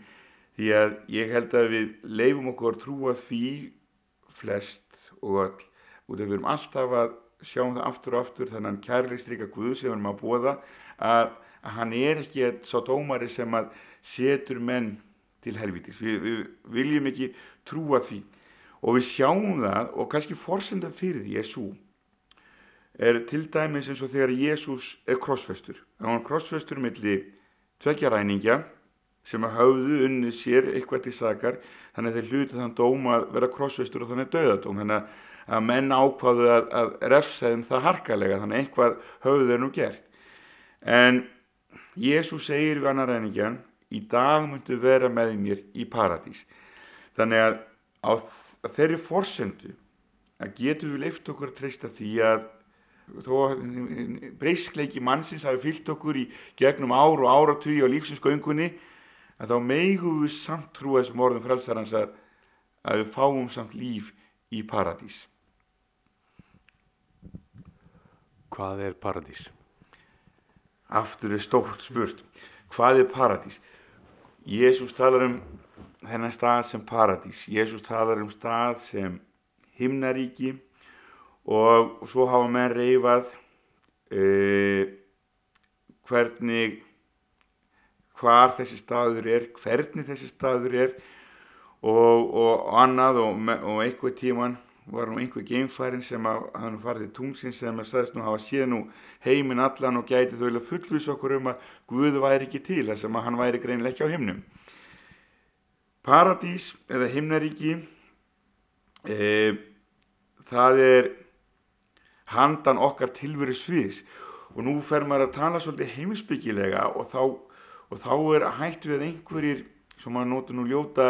því að ég held að við leifum okkur trúa því flest og all af við erum alltaf að sjáum það aftur og aftur þannig að kærleikstrika Guð sem við erum að bóða að, að hann er ekki sá dómari sem að setur menn til helvitis við, við viljum ekki trúa því. Og við sjáum það og kannski forsenda fyrir því er svo til dæmis eins og þegar Jésús er krossfestur. Er hann krossfestur millir tvekja ræningja sem hafðu unnið sér eitthvað til sakar þannig að þeir hluti þann dóm að vera krossveistur og þannig döðadóm þannig að menn ákvaðu að, að refsa þeim það harkalega þannig að eitthvað hafðu þeir nú gert. En Jésús segir við annar ræningjan í dag myndu vera með mér í paradís. Þannig að á þeirri forsendu að getur við leift okkur að treysta því að þó breyskleiki mannsins hafi fyllt okkur í gegnum ár og áratví á lífsinsgöngunni að þá meigu við samt trúa þessum orðum frelsarans að, að við fáum samt líf í paradís Hvað er paradís? Aftur er stórt spurt Hvað er paradís? Jésús talar um þennan stað sem paradís Jésús talar um stað sem himnaríki og svo hafa menn reyfað uh, hvernig hvar þessi staður er hvernig þessi staður er. Og, og annað og, og einhver tíman var nú einhver geimfærin sem að hann farið til tungsins sem að sagðist nú hafa séð nú heiminn allan og gæti þau vilja fullvís okkur um að Guð væri ekki til þess að hann væri greinlega ekki á himnum. Paradís eða himnaríki e, það er handan okkar tilveru sviðs og nú fer maður að tala svolítið heimsbyggilega og þá, og þá er hægt við einhverjir sem maður nótur nú ljóta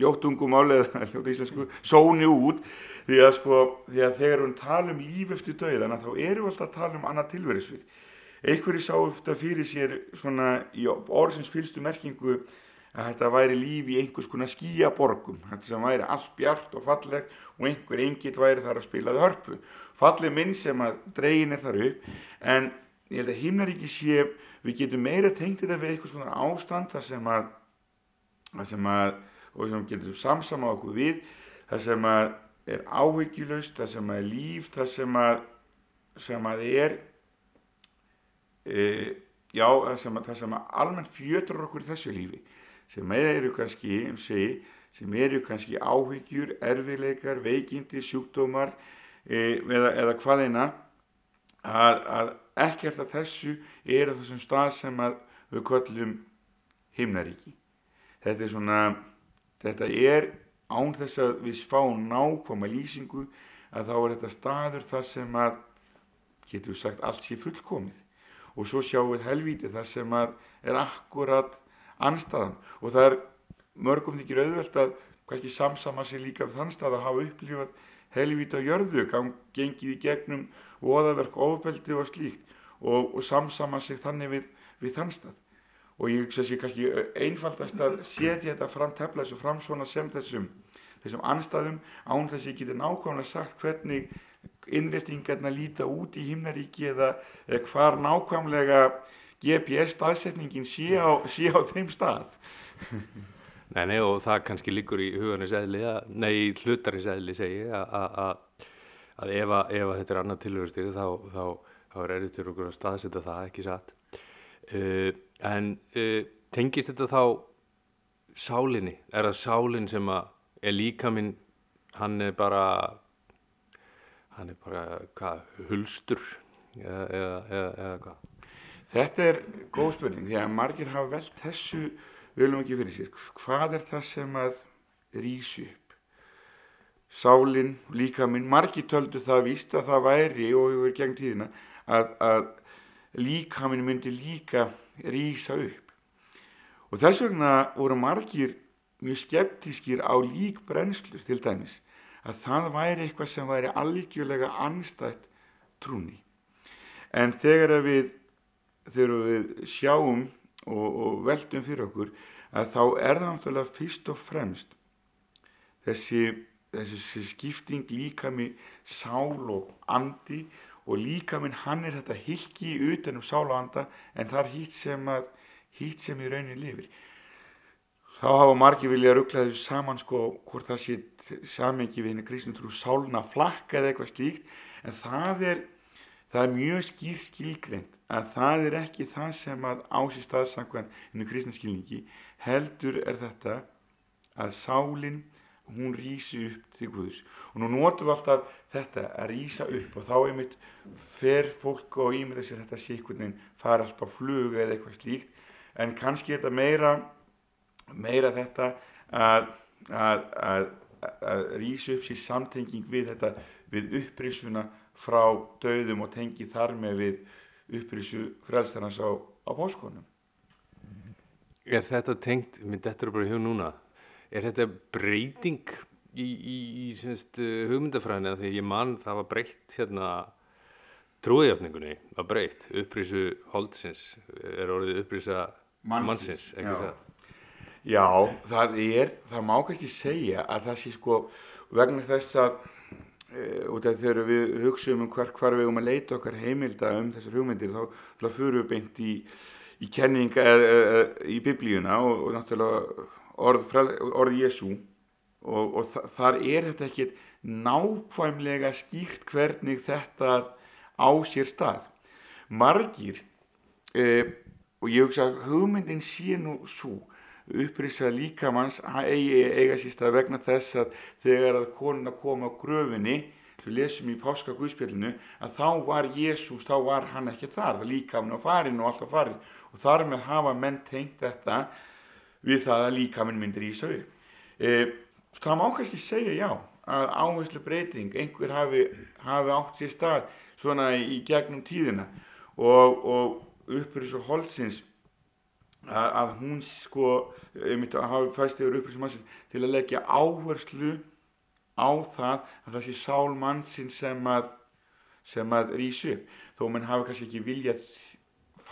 ljótungum álega ljóta íslensku, sóni út. Því að sko, því að þegar við talum líf eftir döiðana þá erum við alltaf að tala um annað tilveru svið einhverjir sá eftir fyrir sér svona í orðsins fylstu merkingu að þetta væri líf í einhvers konar skíaborgum þetta sem væri allt bjart og fallegt og einhver engill væri þar að spilaði hörpu fallið minn sem að dregin er þar upp. En ég held að himnaríki sé við getum meira tengt þetta við eitthvað svona ástand það sem að, það sem að og sem getum samsama okkur við það sem að er áhyggjulust það sem að er líf það sem að sem að er e, já það sem að, að almennt fjötur okkur í þessu lífi sem eru kannski um sig sem eru kannski áhyggjur, erfileikar, veikindi, sjúkdómar eða, eða hvaðina að, að ekkert af þessu er þessum stað sem að við köllum himnaríki. Þetta er svona, þetta er án þess að við fáum nákvæma lýsingu að þá er þetta staður það sem að, getur sagt, allt sé fullkomið. Og svo sjáum við helvíti það sem að er akkurat anstaðan og það er mörgum þykir auðvelt að kannski samsama sig líka við þann stað að hafa upplifað helvíti á jörðu, gengið í gegnum voðaverk, ofbeldi og slíkt og, og samsama sig þannig við, við þann stað og ég hugsa sér kannski einfaldast að setja þetta fram, tefla þessu fram svona sem þessum, þessum anstæðum án þess að ég geti nákvæmlega sagt hvernig innréttingarna líta út í himnaríki eða, eða hvar nákvæmlega GPS staðsetningin sé á, sé á þeim stað. Nei, nei, og það kannski líkur í hugarnis eðli, nei, í hlutarins eðli segi að ef, ef þetta er annað tilhörstegu þá, þá, þá er errið til okkur að staðsetta það, ekki satt. Uh, en uh, tengist þetta þá sálinni? Er það sálinn sem að er líka minn, hann er bara, hann er bara, hvað, hulstur eða, eða, eða, eða hvað? Þetta er góð spurning því að margir hafa velt þessu viljum ekki fyrir sér. Hvað er það sem að rýsi upp? Sálinn, líka minn, margir töldu það víst að það væri og hefur gegn tíðina að, að líka minn myndi líka rýsa upp. Og þess vegna voru margir mjög skeptískir á lík brennslur til dæmis að það væri eitthvað sem væri algjörlega anstætt trúni. En þegar við, þegar við sjáum og, og veldum fyrir okkur að þá er það náttúrulega fyrst og fremst þessi, þessi skipting líka með sál og andi og líka minn hann er þetta hilki utan um sál og anda en það er hitt sem, að, hitt sem í raunin lifir. Þá hafa margi vilja ruggla þessu saman sko hvort það sé samengi við henni kristnum trú sáluna flakka eða eitthvað slíkt en það er, það er mjög skýr skilgreynd að það er ekki það sem að ásist staðsangvan henni kristnarskilningi heldur er þetta að sálinn hún rýsi upp til Guðs. Og nú notum við alltaf þetta að rýsa upp og þá einmitt fer fólk og ímynda sér þetta veginn fara alltaf á flug eða eitthvað slíkt. En kannski er þetta meira meira þetta að, að, að, að rýsa upp sér samtenging við þetta við upprisuna frá döðum og tengi þar með við upprisu frelstarnas á, á póskonum Er þetta tengt, minn þetta er bara hjá núna, er þetta breyting í, í, í semst, hugmyndafræðinu að því ég mann það var breytt hérna trúiðjáfningunni var breytt, upprísu holdsins er orðið upprýsa mannsins, ekki það? Já, það er, það má ekki segja að það sé sko vegna þess að út af þegar við hugsaum um hver, hvar við um að leita okkar heimilda um þessar hugmyndir þá, fyrir við beint í í kenninga eða e, í biblíuna og, og náttúrulega orð, orð Jésu og, og þar er þetta ekki nákvæmlega skýrt hvernig þetta á sér stað. Margir, e, og ég hugsa að hugmyndin sé nú svo, upprýsa líkamanns eigi eiga sér stað vegna þess að þegar að konuna kom á gröfinni, sem lesum í páska guðspjallinu, að þá var Jésús, þá var hann ekki þar, líkamann á farin og allt á farin og þar með hafa menn tengt þetta við það að líkaminn myndir í sögu. E, það má kannski segja já að áherslu breyting, einhver hafi, hafi átt sér stað svona í gegnum tíðina. Og, og upprýðs og holdsins að, að hún sko hafi fæst yfir upprýðs og mannsins til að leggja áherslu á það að það sé sál mannsins sem að, sem að rýsu þó mann hafi kannski ekki viljað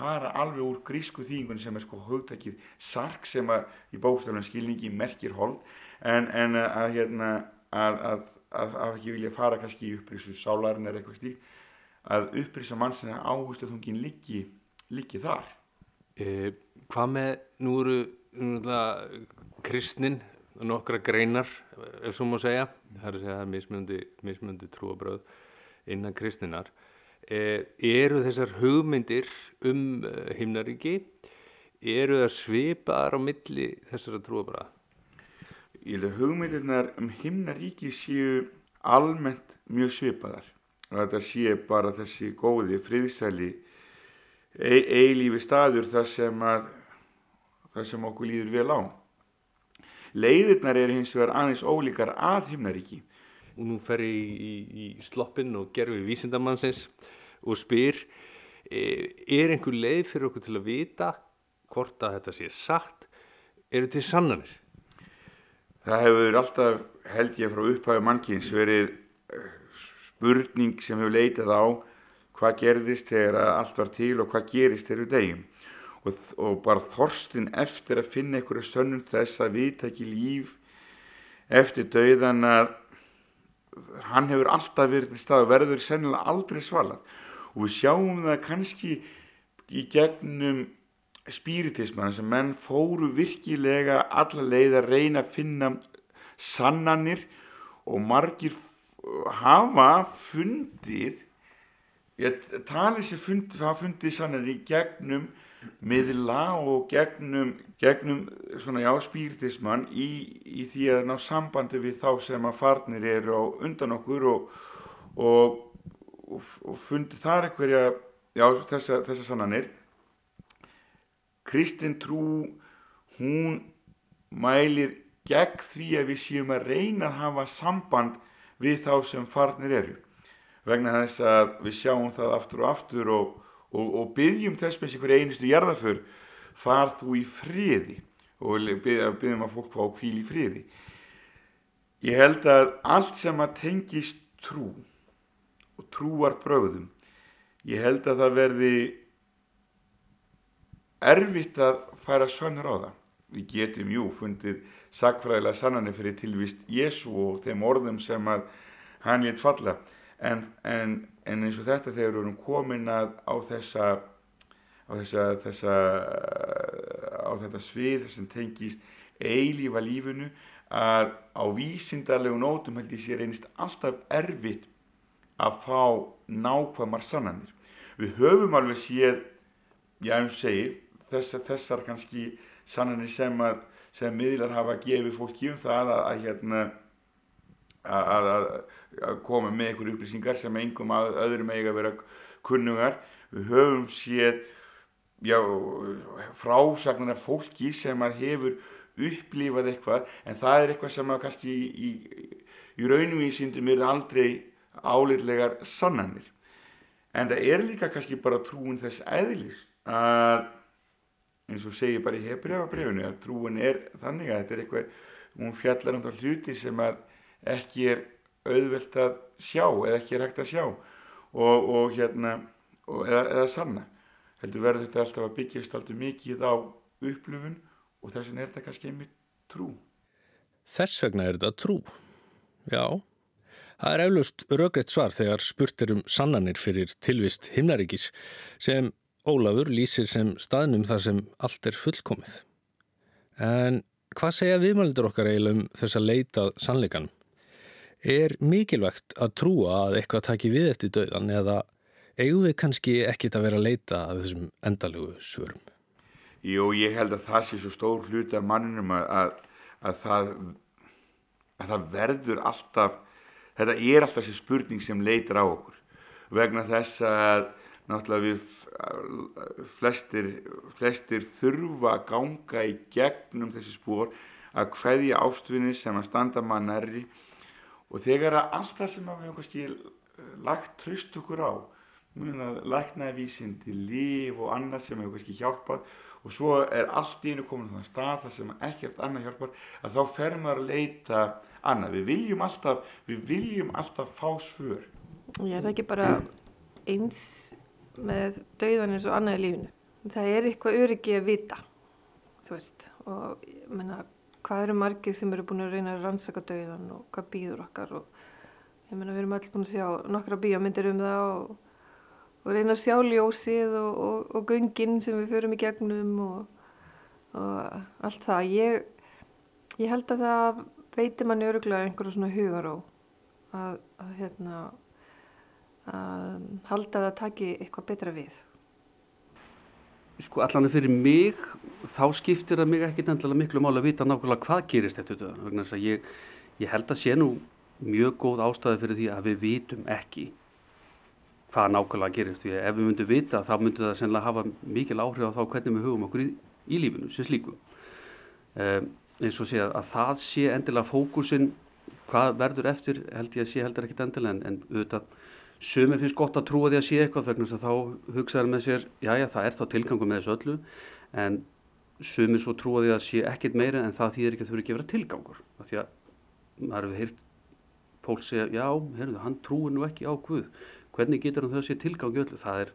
fara alveg úr grísku þýðingunni sem er sko hugtækið sark sem að í bókstaflega skilningi merkir hold en, en að hérna að, að, að, að ekki vilja fara kannski í upprísu sálarinn er eitthvað stík að upprísa mannsina áhustu þungin liggi, liggi þar e, Hvað með nú eru kristnin nokkra greinar ef svo má segja. Það er að segja að það er mismjöndi, mismjöndi trúabröð innan kristninar Eh, eru þessar hugmyndir um eh, himnaríki eru það svipaðar á milli þessara trúabræða? ég held að hugmyndirnar um himnaríki séu almennt mjög svipaðar. Og þetta sé bara þessi góði friðsæli e eilífi staður þar sem að þar sem okkur líður vel á. Leiðirnar eru hins vegar aðeins ólíkar að himnaríki. Og nú fer ég í, í, í sloppin og gerfi vísindamannsins og spyr e, er einhver leið fyrir okkur til að vita hvort að þetta sé satt? Eru til sannanir? Það hefur alltaf, held ég frá upphæðu mannkins, verið eh, spurning sem hefur leitað á hvað gerðist þegar allt var til og hvað gerist þegar við degjum. Og, og bara þorstin eftir að finna einhverju sönnum þess að vita ekki líf eftir dauðan að hann hefur alltaf verið til stað og verður sennilega aldrei svalað. Og við sjáum það kannski í gegnum spiritisman sem menn fóru virkilega alla leið að reyna að finna sannanir og margir hafa fundið ég tali sem fundið, hafa fundið sannanir í gegnum miðla og gegnum, gegnum svona já spiritisman í, í því að ná sambandi við þá sem að farnir eru undan okkur og, og, og, og fundið þar eitthverja já þessa, þessa sannanir Kristin trú, hún mælir gegn því að við séum að reyna að hafa samband við þá sem farnir eru. Vegna þess að við sjáum það aftur og aftur og, og, og byggjum þess með sér hverja einustu jarðaför, far þú í friði og byggjum að fólk fá kvíl í friði. Ég held að allt sem að tengist trú og trúar bröðum, ég held að það verði erfitt að færa sönnur á það. Við getum jú fundið sagfræðilega sannanir fyrir tilvist Jésu og þeim orðum sem að hann létt falla. En, en, en eins og þetta þegar við erum komin að á þessa, á þessa, þessa, á þetta svið sem tengist eilífa lífinu að á vísindarlegu nótum held ég sé reynist alltaf erfitt að fá nákvæmar sannanir. Við höfum alveg séð, já ég segi, þessar, þessar kannski sannanir sem að sem miðlar hafa gefið fólki um það að, að hérna að, að, að koma með einhverju upplýsingar sem engum að öðrum eiga að vera kunnugar. Við höfum séð já, frásagnar af fólki sem að hefur upplifað eitthvað en það er eitthvað sem að kannski í, í, í raunvísindum er aldrei álitlegar sannanir. En það er líka kannski bara trúin þess eðlis að eins og segir bara í hefbriðabrifinu að trúin er þannig að þetta er eitthvað hún fjallar um það hluti sem að ekki er auðvelt að sjá eða ekki er hægt að sjá og, og hérna og, eða, eða sanna heldur verður þetta alltaf að byggjast alltaf mikið á upplöfun og þess vegna er þetta kannski einmitt trú Þess vegna er þetta trú Já Það er eflaust röggreitt svar þegar spurt er um sannanir fyrir tilvist himnaríkis sem Ólafur lýsir sem staðnum þar sem allt er fullkomið. En hvað segja viðmældur okkar eiginlega um þessa leitað sannleikan? Er mikilvægt að trúa að eitthvað taki við eftir döðan eða eigum við kannski ekkit að vera að leita að þessum endalögu svörum? Jú, ég held að það sé svo stór hluti af manninum að, að, að, það, að það verður alltaf, þetta er alltaf þessi spurning sem leitar á okkur vegna þess að náttúrulega við flestir, flestir þurfa að ganga í gegnum þessi spór að hveðja ástvinni sem að standa maður nærri og þegar að allt það sem við hefum kannski lagt tröst okkur á læknavísindi, líf og annað sem hefur kannski hjálpað og svo er allt í einu komin þann stað þar sem ekkert annað hjálpar að þá fer maður að leita annað. Við viljum alltaf, við viljum alltaf fá svör. Ég er ekki bara eins með dauðan eins og annað í lífinu. Það er eitthvað öryggi að vita, þú veist, og menna, hvað eru margir sem eru búin að reyna að rannsaka dauðan og hvað býður okkar og ég menna, við erum öll búin að sjá nokkra bíómyndir um það og, og reyna að sjá ljósið og, og, og göngin sem við förum í gegnum og allt það. Ég, ég held að það veitir manni öruglega einhverju svona hugar og að, að hérna, að halda að það taki eitthvað betra við. Sko allan fyrir mig þá skiptir það mig ekkit endilega miklu máli að vita nákvæmlega hvað gerist eftir döðan vegna þess að ég, ég held að sé nú mjög góð ástæði fyrir því að við vitum ekki hvað nákvæmlega gerist. Því ef við myndum vita þá myndi það sennilega hafa mikil áhrif á þá hvernig við hugum okkur í, í lífinu sem slíkum um, eins og sé að, að það sé endilega fókusin hvað verður eftir held ég að sé heldur ekkit endilega en, en auðvitað Sumi finnst gott að trúa því að sé eitthvað vegna þess að þá hugsaður með sér, já já það er þá tilgangu með þessu öllu. En sumi svo trúa því að sé ekkit meira en það þýðir ekki að eru ekki að vera tilgangur. Af því að maður hefur heyrt fólk segja, já, heyrðu, hann trúir nú ekki á Guð. Hvernig getur hann þau að sé tilgangu öllu? Það er,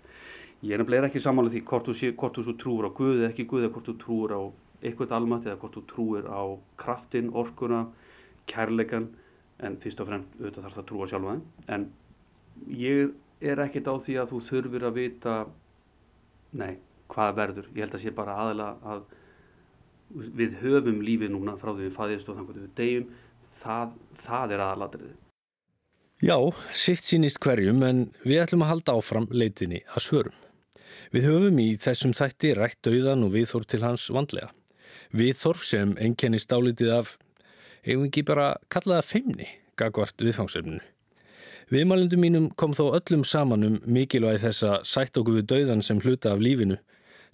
ég er nefnilega ekki samanlega því hvort þú, sé, hvort þú trúir á Guð eða ekki Guð eða hvort þú trúir á eitthvað almat eða hvort þú trúir á kraftin, orkuna, kærleikan en fyrst og fremst auðvitað þarf það að trúa sjálfa þeim. En ég er ekkert á því að þú þurfir að vita nei, hvað verður ég held að sé bara aðalega að við höfum lífið núna frá því við fæðist og þannig að við deyjum það, það er aðalatriðið Já, sitt sínist hverjum en við ætlum að halda áfram leitinni að svörum. Við höfum í þessum þætti rætt dauðan og viðþórf til hans vandlega. Viðþórf sem ennkennist álitið af, eigum ekki bara kallaða feimni, gagvart viðfangsefninu. Viðmælundum mínum kom þó öllum saman um mikilvægi þess að sætt okkur við dauðan sem hluta af lífinu,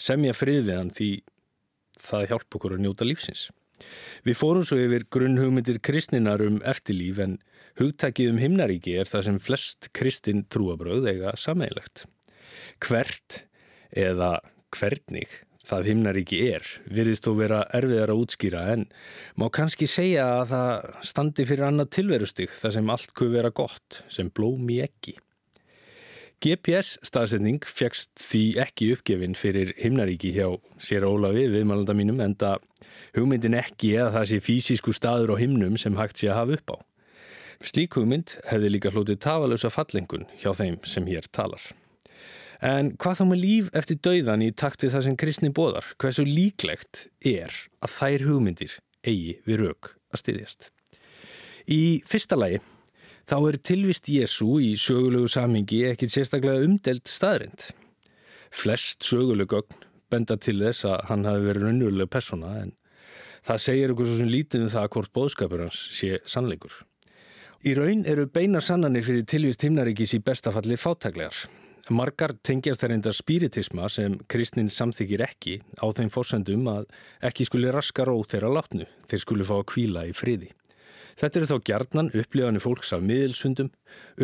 semja frið við hann því það hjálp okkur að njóta lífsins. Við fórum svo yfir grunnhugmyndir kristninar um eftirlíf en hugtækið um himnaríki er það sem flest kristin trúabröð eiga sameigilegt. Hvert eða hvernig það himnaríki er virðist þó vera erfiðar að útskýra en má kannski segja að það standi fyrir annað tilverustig þar sem allt kuð vera gott sem blóm í ekki. GPS staðsetning fegst því ekki uppgefin fyrir himnaríki hjá sér Ólafi viðmælanda mínum en það hugmyndin ekki að það sé fysisku staður á himnum sem hægt sé að hafa upp á. Slík hugmynd hefði líka hlutið tafalösa fallengun hjá þeim sem hér talar. En hvað þá með líf eftir dauðan í takt við það sem kristni bóðar? Hversu líklegt er að þær hugmyndir eigi við rauk að styðjast? Í fyrsta lagi þá er tilvist Jésu í sögulegu samhengi ekkit sérstaklega umdelt staðrind. Flest sögulegögn benda til þess að hann hafi verið raunverulega persóna en það segir okkur svo sem lítið um það hvort bóðskapur hans sé sannleikur. Í raun eru beinar sannanir fyrir tilvist himnaríkis í bestafalli fátaglegar. Margar tengjast þær enda spiritisma sem kristnin samþykir ekki á þeim fórsendum að ekki skuli raska róð þeirra látnu, þeir skuli fá að kvíla í friði. Þetta eru þá gjarnan upplifanir fólks af miðilsundum,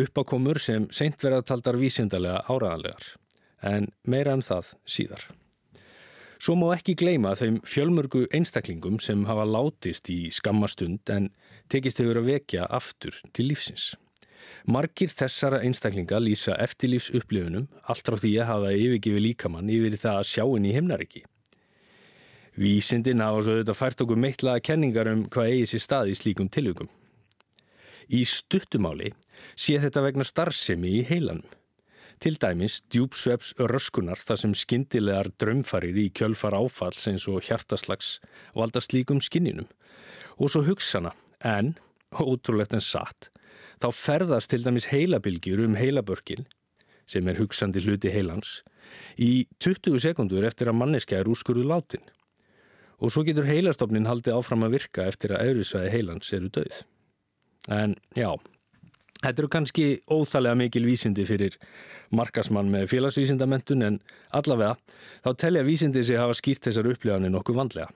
uppákomur sem seint verða taldar vísindarlega áraðanlegar, en meira en um það síðar. Svo má ekki gleima þeim fjölmörgu einstaklingum sem hafa látist í skammastund en tekist hefur að vekja aftur til lífsins. Margir þessara einstaklinga lýsa eftirlífs upplifunum allt frá því að hafa yfirgifi líkamann yfir það að sjá henni í himnaríki. Vísindin hafa svo auðvitað fært okkur meittlaða kenningar um hvað eigi sér stað í slíkum tilvökum. Í stuttumáli sé þetta vegna starfsemi í heilanum. Til dæmis djúpsveps röskunar þar sem skindilegar drömfarir í kjölfar áfalls eins og hjartaslags valda slíkum skinninum. Og svo hugsana, en, ótrúlegt en satt, þá ferðast til dæmis heilabilgjur um heilabörkin, sem er hugsandi hluti heilans, í 20 sekundur eftir að manneska er úrskurðu látin og svo getur heilastofnin haldið áfram að virka eftir að auðvisvæði heilans eru döið. En já, þetta eru kannski óþælega mikil vísindi fyrir markasmann með félagsvísindamentun en allavega þá telja vísindi sig hafa skýrt þessar upplifanir nokkuð vandlega.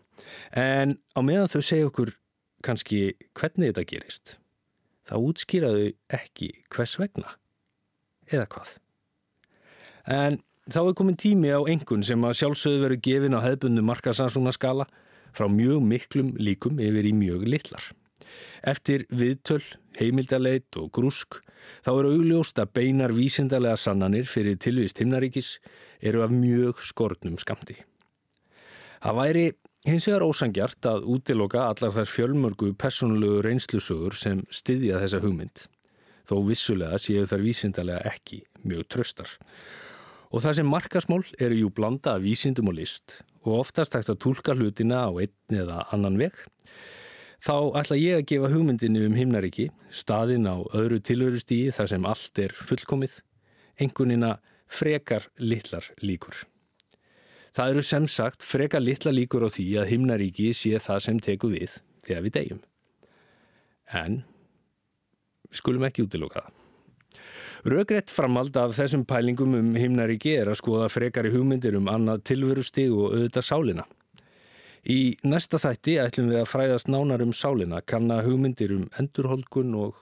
En á meðan þau segja okkur kannski hvernig þetta gerist, þá útskýraðu ekki hvers vegna eða hvað. En Þá er komin tími á engun sem að sjálfsögðu veru gefin á hefðbundu markasansúna skala frá mjög miklum líkum yfir í mjög litlar. Eftir viðtöl, heimildaleit og grúsk þá eru augljósta beinar vísindarlega sannanir fyrir tilvist himnaríkis eru af mjög skortnum skamti. Það væri hins vegar ósangjart að útiloka allar þær fjölmörgu personlegu reynslusögur sem styðja þessa hugmynd, þó vissulega séu þær vísindarlega ekki mjög tröstar. Og það sem markasmál eru jú blanda af vísindum og list og oftast hægt að tólka hlutina á einn eða annan veg. Þá ætla ég að gefa hugmyndinu um himnaríki, staðin á öðru tilhörustígi þar sem allt er fullkomið, engunina frekar litlar líkur. Það eru sem sagt freka litla líkur á því að himnaríki sé það sem teku við þegar við deyjum. En skulum ekki útiloka það. Röggrétt framald af þessum pælingum um himnaríki er að skoða frekari hugmyndir um annað tilverustig og auðvitað sálinna. Í næsta þætti ætlum við að fræðast nánar um sálinna, kanna hugmyndir um endurholkun og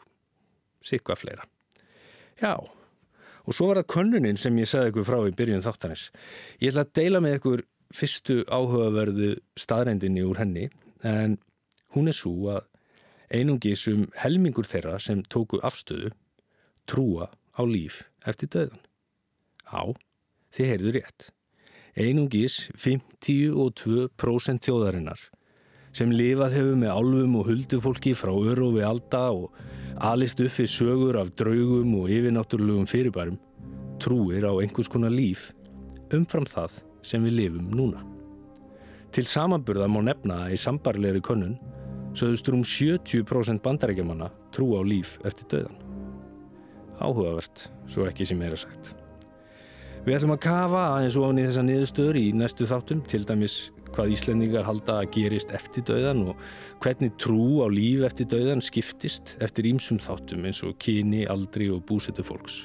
sikva fleira. Já, og svo var það könnunin sem ég sagði ykkur frá í byrjun þáttanis. Ég ætla að deila með ykkur fyrstu áhugaverðu staðrendinni úr henni, en hún er svo að einungis um helmingur þeirra sem tóku afstöðu trúa á líf eftir döðan. Á, þið heyrðu rétt. Einungis 52% þjóðarinnar sem lifað hefur með álfum og huldufólki frá örufi alda og alist uppi sögur af draugum og yfirnáttúrulegum fyrirbærum trúir á einhvers konar líf umfram það sem við lifum núna. Til samanburða má nefna að í sambarlegri könnun söðustur um 70% bandarækjamanna trú á líf eftir döðan. Áhugavert, svo ekki sem er að sagt. Við ætlum að kafa aðeins ofan í þessa niðurstöður í næstu þáttum, til dæmis hvað Íslendingar halda að gerist eftir döðan og hvernig trú á líf eftir döðan skiptist eftir ímsum þáttum eins og kyni, aldri og búsetu fólks.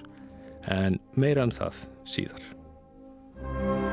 En meira en um það síðar.